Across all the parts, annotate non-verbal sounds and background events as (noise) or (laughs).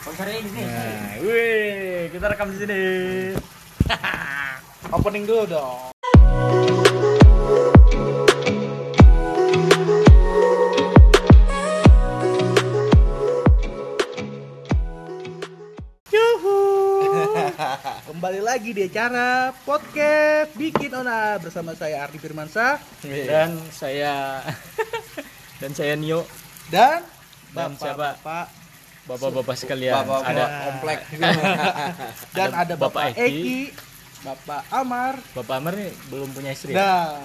Nah, wih, kita rekam di sini. (laughs) Opening dulu dong. Yuhu. (laughs) Kembali lagi di acara podcast Bikin Ona bersama saya Ardi Firmansyah Dan saya (laughs) dan saya Nio, dan Dan siapa? bapak bapak-bapak sekalian. Bapak ada komplek. (laughs) dan Ada ada Bapak Bapak Eki. Eki, Bapak Amar. Bapak Amar nih belum punya istri. ya? Nah,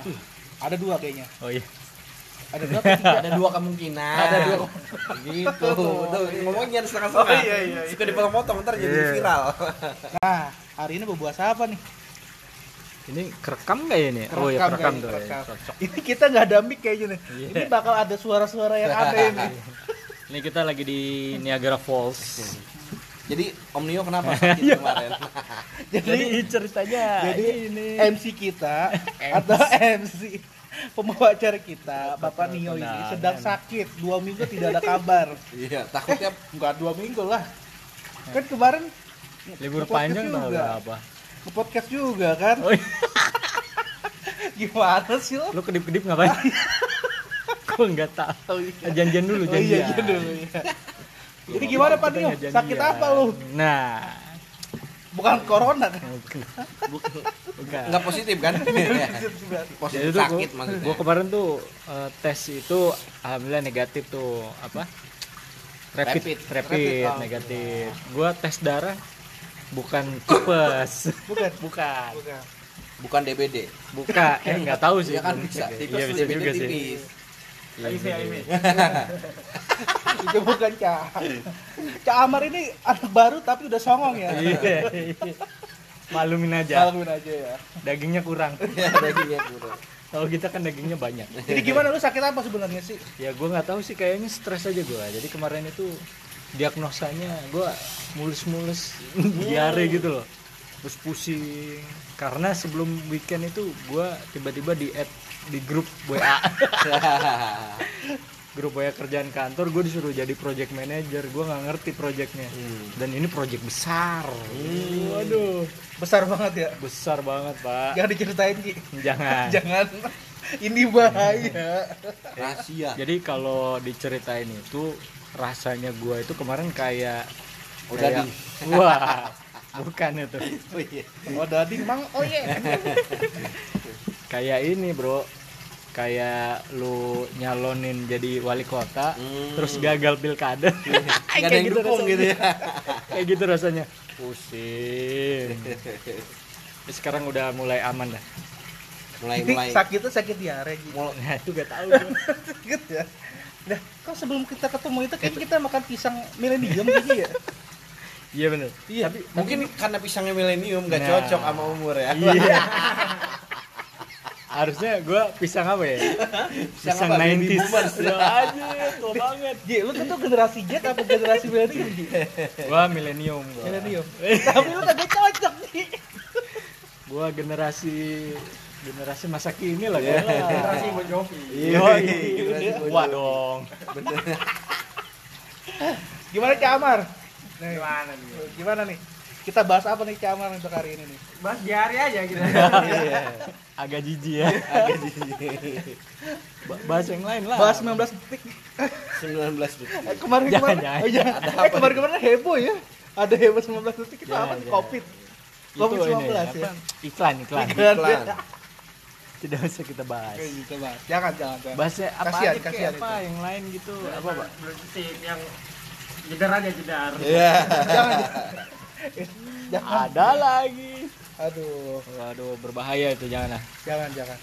ada dua kayaknya. Oh iya. Ada dua? (laughs) Ada dua kemungkinan. Ada dua. Gitu. Tuh ngomongnya setengah-setengah. Oh, iya, iya, iya. Suka dipotong-potong ntar jadi Iya. viral. Nah, hari ini berbuat apa nih? Ini kerekam nggak ya ini? oh iya kerekam tuh. ya. kerekam. Cocok. Ini kita nggak ada mic kayaknya nih. Iya. Ini bakal ada suara-suara yang aneh nih. (laughs) Ini kita lagi di Niagara Falls. Jadi Om Nio kenapa (laughs) sakit kemarin? (laughs) Jadi, ceritanya jadi ini MC kita (laughs) atau MC pembawa acara kita, Bapak Nio ini sedang sakit. Dua minggu tidak ada kabar. Iya, takutnya Enggak dua minggu lah. Kan kemarin libur panjang juga. berapa? Nge-podcast juga kan. Oh, iya. Gimana sih lo? lu kedip-kedip ngapain? Gua nggak tahu. Janjian dulu, Oh janjian. iya, iya dulu ya. Jadi gimana Pak Nio? Sakit apa lu? Nah, Bukan corona kan? bukan. nggak positif kan? Iya. Jadi positif sakit gua, maksudnya. gua kemarin tuh eh, tes itu alhamdulillah negatif tuh apa? Rapid, Rapid. rapid, Rapid, oh. negatif. Gua tes darah bukan tipes. Bukan. bukan. Bukan. Bukan DBD. Bukan. Eh nggak tahu sih. Ya kan bisa. cek ya. Tipes Iya bisa DBD juga sih. tipis. Iya, bisa juga. (laughs) itu bukan Cak. Cak Amar ini anak baru tapi udah songong ya. Iya. iya. Maklumin aja. Malumin aja ya. Dagingnya kurang. (laughs) Ya, dagingnya kurang. Kalau kita kan dagingnya banyak. Jadi gimana lu sakit apa sebenarnya sih? Ya gue nggak tahu sih kayaknya stres aja gue. Jadi kemarin itu diagnosanya gue mulus-mulus (laughs) diare gitu loh. Terus pusing. Karena sebelum weekend itu gue tiba-tiba di add di grup WA. (laughs) grup WA kerjaan kantor gue disuruh jadi project manager. Gue nggak ngerti projectnya. Dan ini project besar. Waduh, Besar banget ya. besar banget pak. Jangan diceritain Ki. Jangan. (laughs) Jangan. Ini bahaya. Rahasia. Jadi kalau diceritain itu rasanya gua itu kemarin kayak Oh, kayak- dading. Wah, (laughs) bukan itu. Oh iya. Oh dading mang. Oh iya. (laughs) Kayak ini, Bro. Kayak lu nyalonin jadi wali kota, Hmm. terus gagal pilkada. Nggak (laughs) ada yang dukung rasanya. gitu ya. (laughs) Kayak gitu rasanya. Pusing. Tapi sekarang udah mulai aman dah. Mulai-mulai. sakitnya sakit diare Ki. Mul- Nah, itu gak tahu. Sakit ya. Nah, kok sebelum kita ketemu itu kayaknya kita makan pisang milenium Ki ya? Iya bener. Iya. Tapi Mungkin karena pisangnya milenium gak Nah. cocok sama umur ya. Iya. (laughs) Harusnya gua pisang apa ya? Pisang apa? Baby 90s. boomers. (laughs) Ya aja, tua banget. Ji, lu tuh generasi Z apa generasi milenium? Gua milenium gua. Milenium. (laughs) Tapi lu kagak cocok Ji. Gua generasi generasi masa kini lah gua. Generasi Bon Jovi. Iya. Generasi Bon Wah Jovi. dong. Gimana Cak Amar? Gimana nih? Gimana nih? Kita bahas apa nih Cak Amar untuk hari ini nih? Bahas diare aja gitu. (laughs) Iya. Agak jijik ya. Ba- Bahas yang lain lah. Bahas 19 detik. 19 detik. (laughs) Eh, kemarin kemarin. jangan. Oh, jangan. Eh, kemarin kemarin heboh ya. Ada heboh 19 detik itu Jangan, apa? jangan. Covid. Covid ini, 19 ya. Iklan, iklan. Iklan. Iklan. Tidak usah kita bahas. Oke, gitu, Mas. Jangan, jangan, jangan. Bahasnya apa Kasihan, aja, kasihan apa yang lain gitu. Apa, Pak? Belum detik yang jedar aja jedar. Iya. Jangan. Jangan. Ada lagi. Aduh, Waduh, berbahaya itu jangan lah. jangan, jangan.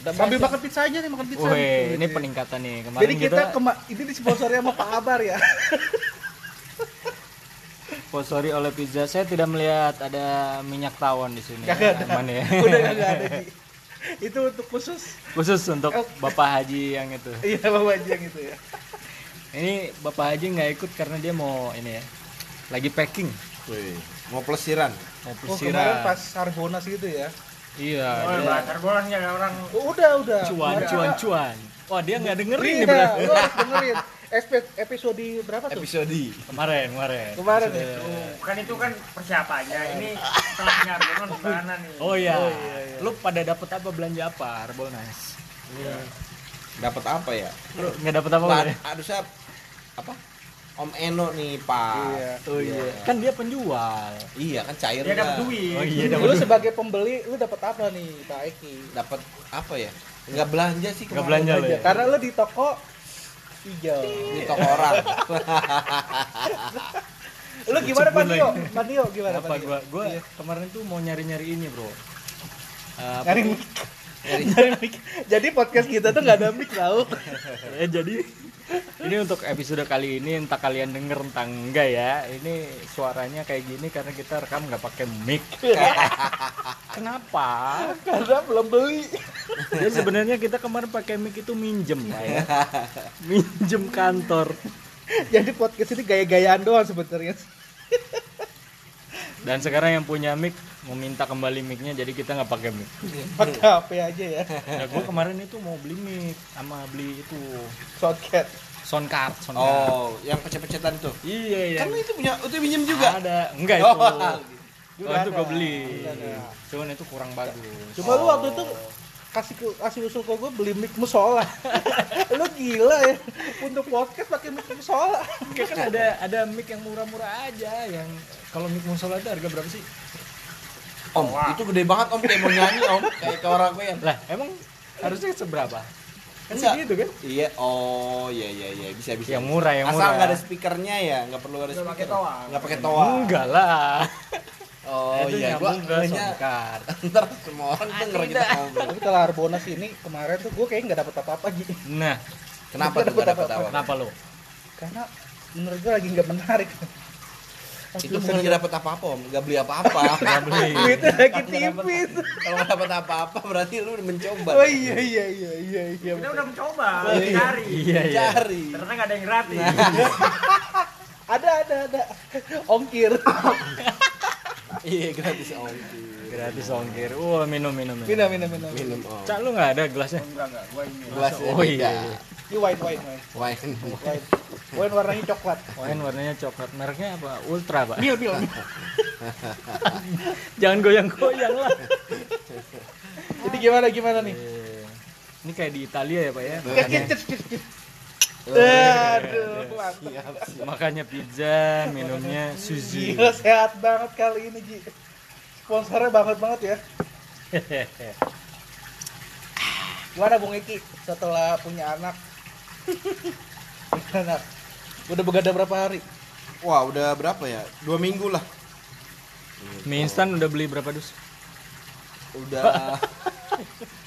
Kita Sambil makan pizza aja nih, makan pizza. Wih, nih. ini peningkatan nih. Kemarin Jadi kita, kema ini disponsori sama Pak Abar ya. sponsori oleh pizza. Saya tidak melihat ada minyak tawon di sini. Kagak ada. Aman ya. Udah kagak ada, Ji. Itu untuk khusus Khusus untuk. Bapak Haji yang itu. iya Bapak Haji yang itu ya. Ini Bapak Haji nggak ikut karena dia mau ini ya. Lagi packing. Wih, mau pelesiran. Mau Oh, pelesiran. kemarin pas Harbonas gitu ya. Iya. Oh, dia bakar bolanya orang Oh, udah, udah. cuan, Kemarin cuan, cuan. Wah, dia nggak dengerin nih, Iya, bro. lu harus dengerin. Episode berapa tuh? Episode. kemarin kemarin Kemarin ya? Tuh, kan itu kan persiapannya. Ini setelahnya Harbonas gimana nih? oh iya. Oh, iya, iya. lu pada dapet apa belanja apa Harbolnas Dapat apa ya? lu nggak dapet apa ya? aduh saya apa? Om Eno nih, Pak. Iya. oh iya kan dia penjual Iya kan cair Dia dapat duit. oh iya Lu dapat sebagai pembeli, lu dapat apa nih, Pak Eki? Dapat apa ya? Enggak belanja sih Nggak kemarin. belanja. Aja. ya? Karena lu di toko hijau. di toko orang. (laughs) Lu gimana Pak Dio? Pak Dio gimana Pak Dio? gua gua Iya. kemarin tuh mau nyari nyari ini bro Eh, Nyari mic. Nyari mic. Jadi podcast kita tuh nggak ada mic tau. ya (laughs) jadi ini untuk episode kali ini entah kalian denger entah enggak ya. Ini suaranya kayak gini karena kita rekam nggak pakai mic. (laughs) Kenapa? Karena belum beli. ya sebenarnya kita kemarin pakai mic itu minjem Pak, ya. Minjem kantor. Jadi podcast ini gaya-gayaan doang sebenarnya. dan sekarang yang punya mic meminta kembali micnya jadi kita nggak pakai mic Pakai HP aja ya. nah, gue kemarin itu mau beli mic sama beli itu Shortcut. sound card sound card Oh, yang pecet-pecetan itu. iya iya Kan itu punya itu minjem juga. ada enggak itu Oh, oh, itu gue beli cuman itu kurang bagus Cuma lu waktu itu kasih ke, kasih usul ke gue beli mic musola. (laughs) lu gila ya. Untuk podcast pakai mic musola. Kayak kan ada ada mic yang murah-murah aja yang kalau mic musola itu harga berapa sih? Om, itu gede banget Om kayak mau nyanyi Om, (laughs) kayak ke orang gue Lah, emang harusnya seberapa? Kan Enggak. segitu kan? Iya, oh iya iya iya bisa bisa. Yang murah, yang Asal murah. nggak ada speakernya ya, nggak perlu ada Nggak pakai speaker. toa. Nggak pakai toa. Enggak lah. (laughs) Oh itu iya, gua card. (laughs) ntar semua orang denger kita ngobrol. Tapi kalau Harbonas ini kemarin tuh gue kayaknya nggak dapet apa-apa gitu. Nah, Kenapa Nggak tuh nggak dapet apa-apa. apa? kenapa lo? Karena menurut gue lagi nggak menarik. Itu bukan nggak dapet apa-apa Om, nggak beli apa-apa. (laughs) Nggak beli. Duitnya lagi tipis. Kalau nggak dapet apa-apa berarti lu udah mencoba. Oh iya iya iya iya iya. Kita udah mencoba, Oh, iya. cari. Iya, iya. Cari. Ternyata nggak ada yang gratis. (laughs) Ada ada ada. Ongkir. (laughs) Iya gratis Om. Gratis ongkir. Wah, minum minum minum. Minum minum minum. Minum Om. Cak lu nggak ada gelasnya? Enggak enggak, gua ini. Gelasnya Oh, iya, iya. Ini wine wine wine. Wine. Wine warnanya coklat. Wine warnanya coklat. Mereknya apa? Ultra, Pak. Mil. mil. (laughs) Jangan goyang-goyang lah. Jadi gimana gimana nih? Eh, Ini kayak di Italia ya, Pak ya? Makanya, kit kit kit. Aduh, mantap. makanya pizza, minumnya Suzy. Gila sehat banget kali ini Ji. Sponsornya banget banget ya. (laughs) Gimana Bung Eki setelah punya anak? (laughs) Anak. Udah begadang berapa hari? Wah udah berapa ya? Dua minggu lah. Mie instan udah beli berapa dus? Udah. (laughs)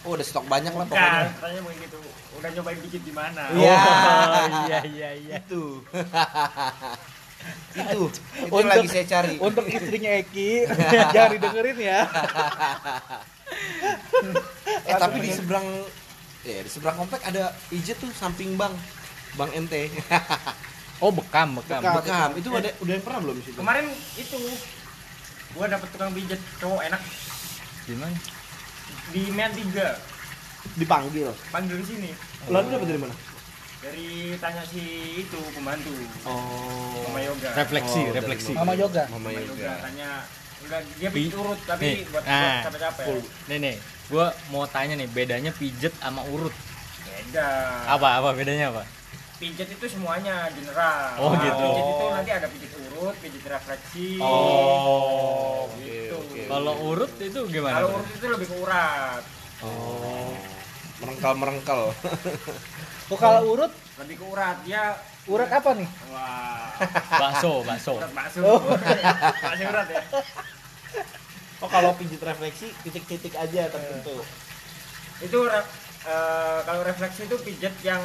Oh udah stok banyak lah Kan, pokoknya. katanya mau gitu. Udah nyobain dikit gimana? (laughs) Iya. Oh, iya iya iya. Itu. (laughs) itu. Itu Untuk- lagi saya cari. Untuk istrinya Eki, jangan didengerin ya. Eh tapi di seberang ya di seberang komplek ada pijet tuh samping bang. Bang NT. Oh bekam bekam. Bekam. Bekam. Itu ada udah yang pernah belum di situ? Kemarin itu gua dapet tukang pijet cowok enak Gimana? di Mean 3 Dipanggil. panggil di sini Lalu dapat dari mana? dari tanya si itu pembantu Oh. Mama Yoga Refleksi, Oh, refleksi. Mama Yoga. Mama Mama Yoga Yoga. tanya enggak dia urut tapi Nih, buat, nah, capek-capek. Nih nih, gua mau tanya nih bedanya pijet sama urut. beda Apa apa bedanya apa? Pijet itu semuanya general Oh, Nah, gitu. pijet itu nanti ada pijet urut pijet refleksi Oh, gitu Kalau urut itu gimana? kalau urut itu lebih ke urat Oh. Merengkal merengkal. (laughs) Oh, kalau urut, lebih ke urat dia urat apa nih? wah Bakso, bakso. urat bakso Oh. (laughs) bakso urat ya Oh kalau pijit refleksi titik-titik aja tertentu. itu eh, kalau refleksi itu pijet yang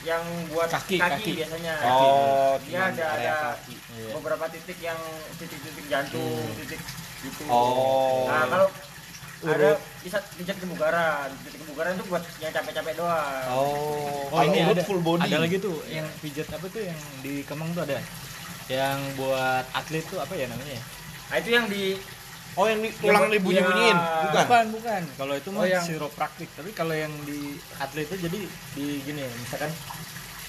yang buat Kaki, kaki, kaki. biasanya Oh, dia ada ada kaki. Iya. beberapa titik yang titik-titik jantung titik gitu Oh. nah kalau ada bisa pijet kebugaran titik kebugaran itu buat yang capek-capek doang Oh, Oh ini urut ada full body. Ada lagi tuh yang pijat apa tuh yang di Kemang tuh ada. Yang buat atlet tuh apa ya namanya? ya? nah itu yang di Oh yang di, tulang Yang- dibunyi-bunyiin, bukan? Bukan, bukan. Kalau itu Oh, mah yang- chiropraktik, tapi kalau yang di atlet itu jadi di gini ya, misalkan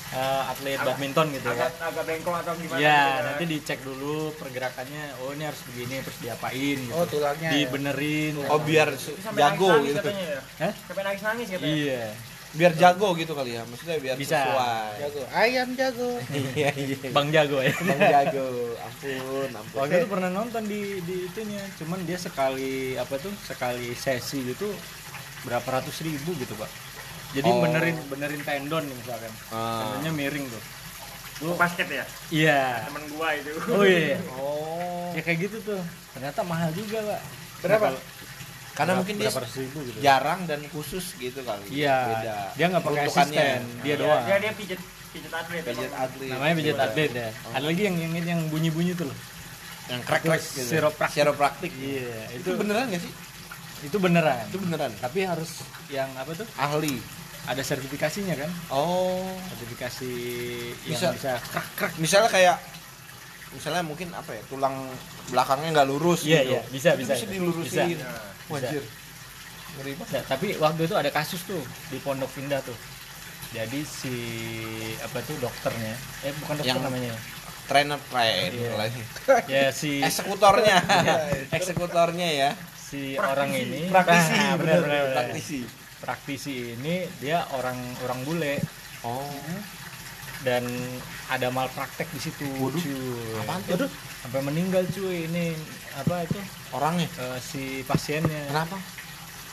eh, atlet Agak- badminton gitu agak ya agak bengkok atau gimana ya gitu nanti dicek dulu pergerakannya oh ini harus begini terus diapain gitu Oh, tulangnya ya. dibenerin Oh biar sampai jago nangis-nangis gitu. katanya ya Hah? sampai nangis nangis katanya iya Biar jago gitu kali ya. Maksudnya biar Bisa. sesuai. Jago. Ayam jago. (laughs) Iya iya. bang jago ya Bang jago. Ampun, ampun. waktu itu pernah nonton di di itunya cuman dia sekali apa tuh sekali sesi gitu berapa ratus ribu gitu pak jadi Oh. benerin benerin tendon nih misalkan Ah. tendonnya miring tuh Oh, basket ya iya temen gua itu oh iya Oh. ya kayak gitu tuh ternyata mahal juga pak Berapa? Nah, Karena berapa- mungkin dia gitu jarang dan khusus gitu kali. iya Beda. dia nggak pakai asisten dia Iya, doang dia dia pijet pijet atlet Pijat emang. atlet. namanya pijat Beda. atlet ya ada lagi yang yang yang bunyi bunyi tuh loh Yang krek krek Itu gitu. Chiropraktik. Chiropraktik. iya Itu beneran gak sih? itu beneran Itu beneran. tapi harus yang apa tuh Ahli. ada sertifikasinya kan Oh. sertifikasi Bisa. yang bisa krak krak Misalnya kayak misalnya mungkin apa ya tulang belakangnya nggak lurus Iya, gitu. iya, bisa, Itu bisa, bisa bisa. dilurusin. Bisa. Wajir. Ngeri banget. Nah, tapi waktu itu ada kasus tuh di Pondok Indah tuh jadi si apa tuh dokternya eh bukan dokter Yang- namanya Trainer trainer Iya. lagi. (laughs) ya si Eksekutornya. (laughs) Eksekutornya ya. si orang ini Praktisi, Nah, bener, bener, bener. Praktisi. praktisi ini dia orang orang bule Oh. Dan ada malpraktek di situ Waduh. cuy. Apaan tuh? sampai meninggal cuy ini apa itu Orangnya. eh, si pasiennya Kenapa?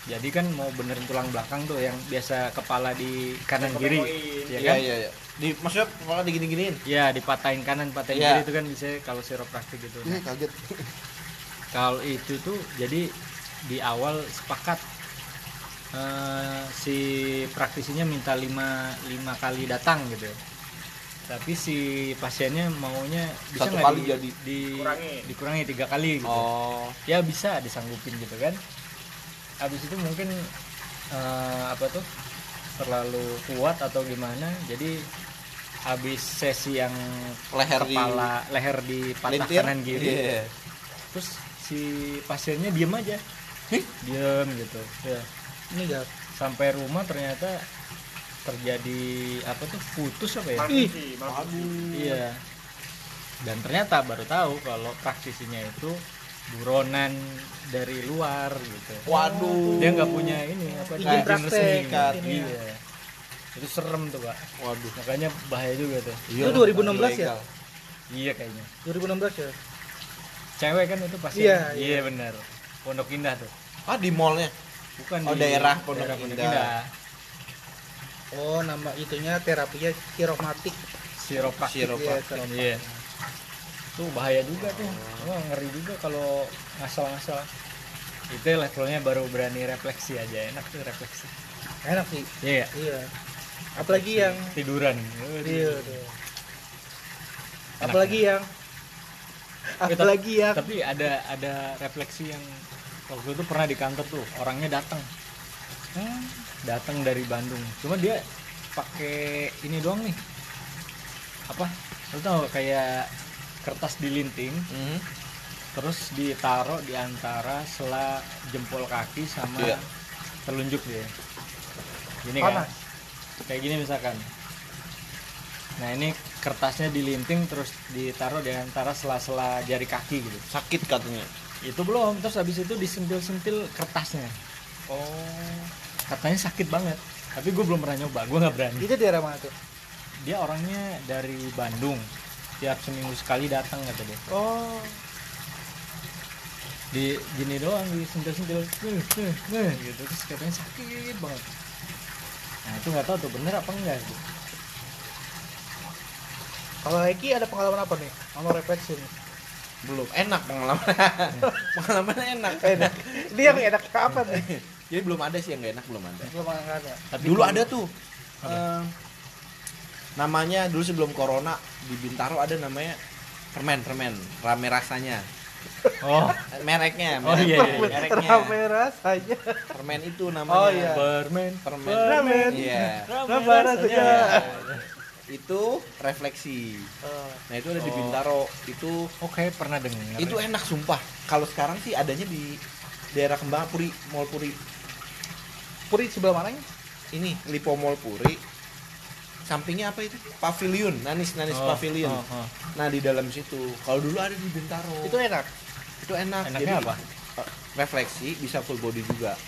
jadi kan mau benerin tulang belakang tuh yang biasa kepala di kanan kiri ya Iya kan iya iya. Di maksudnya kepala digini-giniin. ya dipatahin kanan patahin Iya. kiri itu kan bisa kalau chiropractic gitu Iya kaget. kalau itu tuh jadi di awal sepakat eh, si praktisinya minta lima lima kali datang gitu tapi si pasiennya maunya bisa Satu kali di, jadi. di- Kurangi. dikurangi tiga kali gitu Oh. ya bisa disanggupin gitu kan habis itu mungkin eh, apa tuh terlalu kuat atau gimana jadi habis sesi yang Leher di- kepala leher di patah Lintir. kanan kiri Iya. terus si pasiennya diem aja Hih? diem gitu ya Ini sampai rumah ternyata terjadi apa tuh putus apa ya malfungsi. iya dan ternyata baru tahu kalau praktisinya itu buronan dari luar gitu Waduh. dia nggak punya ini apa Izin praktek, resmi kan. iya itu serem tuh pak Waduh. makanya bahaya juga tuh Iya, Itu 2016 ya? ilegal. iya kayaknya 2016 ya? cewek kan itu pasti Iya, iya iya. benar pondok indah tuh Ah di mallnya. bukan Oh, di daerah Pondok daerah Indah. Oh, nama itunya terapinya kiromatik. Chiropractic. Chiropractic. Iya. Itu bahaya juga tuh. Wah, ngeri juga kalau ngasal-ngasal. Itu levelnya baru berani refleksi aja. Enak tuh refleksi. Enak sih. Iya. Iya. Apalagi yang tiduran. iya tuh. Apalagi yang apalagi yang Tapi ada ada refleksi yang waktu itu pernah di kantor tuh orangnya datang. Hmm, datang dari Bandung. Cuma dia pakai ini doang nih. Apa? Lu tau kayak kertas dilinting Hmm. terus ditaruh di antara sela jempol kaki sama Iya. telunjuk dia gini kan panas. kayak gini misalkan nah ini kertasnya dilinting terus ditaruh di antara sela-sela jari kaki gitu Sakit katanya. itu belum terus habis itu disentil-sentil kertasnya Oh. Katanya sakit banget tapi gue belum pernah nyoba gue nggak berani Itu daerah mana tuh? dia orangnya dari Bandung tiap seminggu sekali datang kata dia Oh, di gini doang di sentil-sentil "Eh, eh, eh," gitu terus katanya sakit banget nah itu nggak tahu tuh bener apa enggak gitu. kalau Eki ada pengalaman apa nih? Sama refleksi nih. Belum enak pengalaman. (laughs) Pengalamannya enak. Enak. Ini yang enak ke apa nih? (laughs) Jadi belum ada sih yang gak enak belum ada. Belum ada. tapi dulu ada tuh. eh, namanya dulu sebelum corona di Bintaro ada namanya permen permen rame rasanya oh (laughs) mereknya Oh, merek- iya, iya, iya. mereknya Rame rasanya. permen itu namanya Oh, iya. permen permen Permen. iya Rame rasanya. Itu refleksi Oh, nah itu ada di Oh. Bintaro itu oke pernah dengar itu enak sumpah kalau sekarang sih adanya di daerah Kembangan Puri Mall Puri Puri sebelah mananya? ini Lipo Mall Puri sampingnya apa itu pavilion nanis nanis Oh, pavilion oh, oh. nah di dalam situ kalau dulu ada di Bintaro Itu enak. itu enak Enaknya apa? eh, refleksi bisa full body juga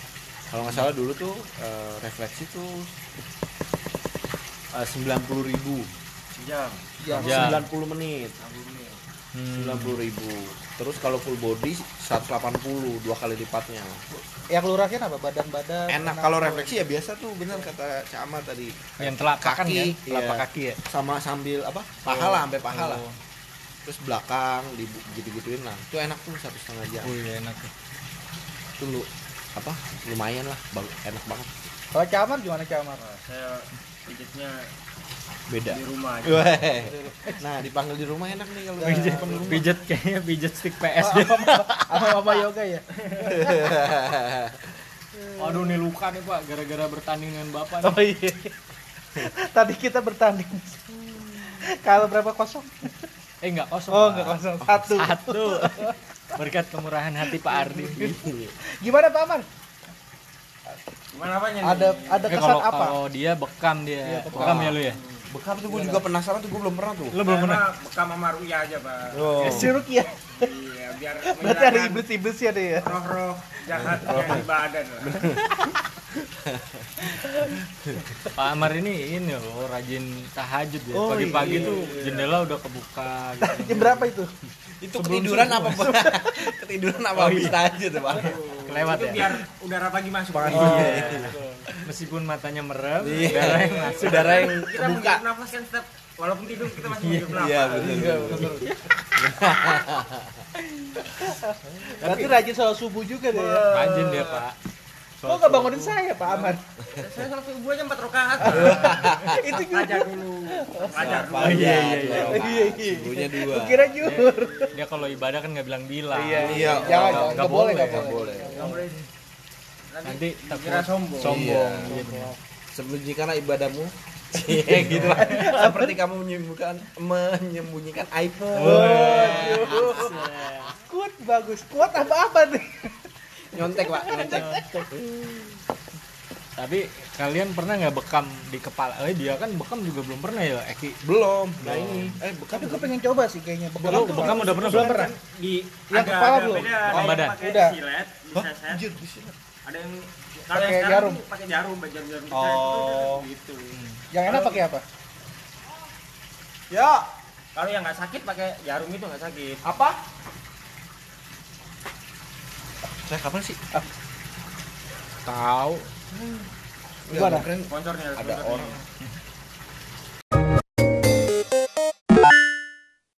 kalau nggak salah dulu tuh eh, refleksi tuh sembilan puluh ribu Jam. Jam. Jam. sembilan puluh menit Hmm. sembilan puluh ribu terus kalau full body 180 dua kali lipatnya Yang lu rasain apa? Badan-badan. enak kalau refleksi ya biasa tuh bener kata Cama tadi yang telapak kan Kaki, ya telapak iya. kaki ya sama sambil apa paha lah sampai paha lah Oh. terus belakang di gitu gituin lah itu enak tuh satu setengah jam oh iya enak tuh. itu lu apa lumayan lah bang- enak banget Kalau camar gimana camar? Saya pijitnya beda di rumah aja. Weh. nah dipanggil di rumah enak nih kalau pijet pijet kayaknya pijet stick PS Oh, sama, sama Mama Yoga ya? (laughs) Waduh nih luka nih pak gara-gara bertanding dengan bapak Oh iya. (laughs) Tadi kita bertanding. Kalau berapa kosong? eh nggak kosong Oh enggak kosong. Satu. satu berkat kemurahan hati Pak Ardi (laughs) Gimana Pak Amar? Gimana apanya nih? Ada ada Eh, kesan kalau apa? kalau dia bekam dia Iya, bekam. bekam ya lu ya bekam tuh gue juga penasaran tuh gue belum pernah tuh lu belum pernah bekam sama Ruya aja, Pak. oh. Si Rukia. Iya, biar Berarti ada menghilangkan iblis-iblisnya deh ya. roh-roh jahat yang di badan lah. Pak Amar ini ini loh rajin tahajud ya Oh, pagi-pagi iya, tuh jendela udah kebuka gitu. (laughs) Jam berapa itu? itu ketiduran apa Pak? (laughs) ketiduran apa Oh, habis iya. aja tuh pak kelewat itu ya biar udara pagi masuk. Pagi. Oh, Iya. meskipun matanya merem Iya. udara yang masuk saudara yang Kita buka menghirup nafas kan setiap walaupun tidur kita masih menghirup nafas. iya betul (laughs) Berarti rajin soal subuh juga deh ya. rajin dia Pak Kok nggak bangunin saya Pak Amar? Saya sholat subuh aja empat rakaat. (laughs) itu juga. Belajar dulu. Belajar dulu. Oh, iya, iya, iya. rakaat. Iya, iya. Subuhnya dua kira juhur. dia kalau ibadah kan nggak bilang bilang Iya, Iya. Jangan, Nggak- boleh, boleh, nggak boleh. nanti takut kira sombong. sombong Iya. Iya, sembunyikanlah ibadahmu Iya gitu lah (laughs) seperti kamu menyembunyikan menyembunyikan iPhone Waduh. Kuat bagus. Kuat apa-apa nih? Nyontek pak nyontek tapi kalian pernah nggak bekam di kepala eh dia kan bekam juga belum pernah ya Eki belum nah ini eh Tapi gue pengen coba sih kayaknya. Bekam bekam udah pernah belum belum? pernah. Di Yang kepala belum? Oh, yang badan. Udah. silet, anjir di sini Ada yang kalau Pakai yang sekarang jarum. pakai jarum, pakai jarum-jarum gitu. Oh. gitu. Yang enak pakai apa? ya Kalau yang nggak sakit pakai jarum itu nggak sakit. apa saya kapan sih tahu Gimana? keren Sponsornya ada sponsornya. orang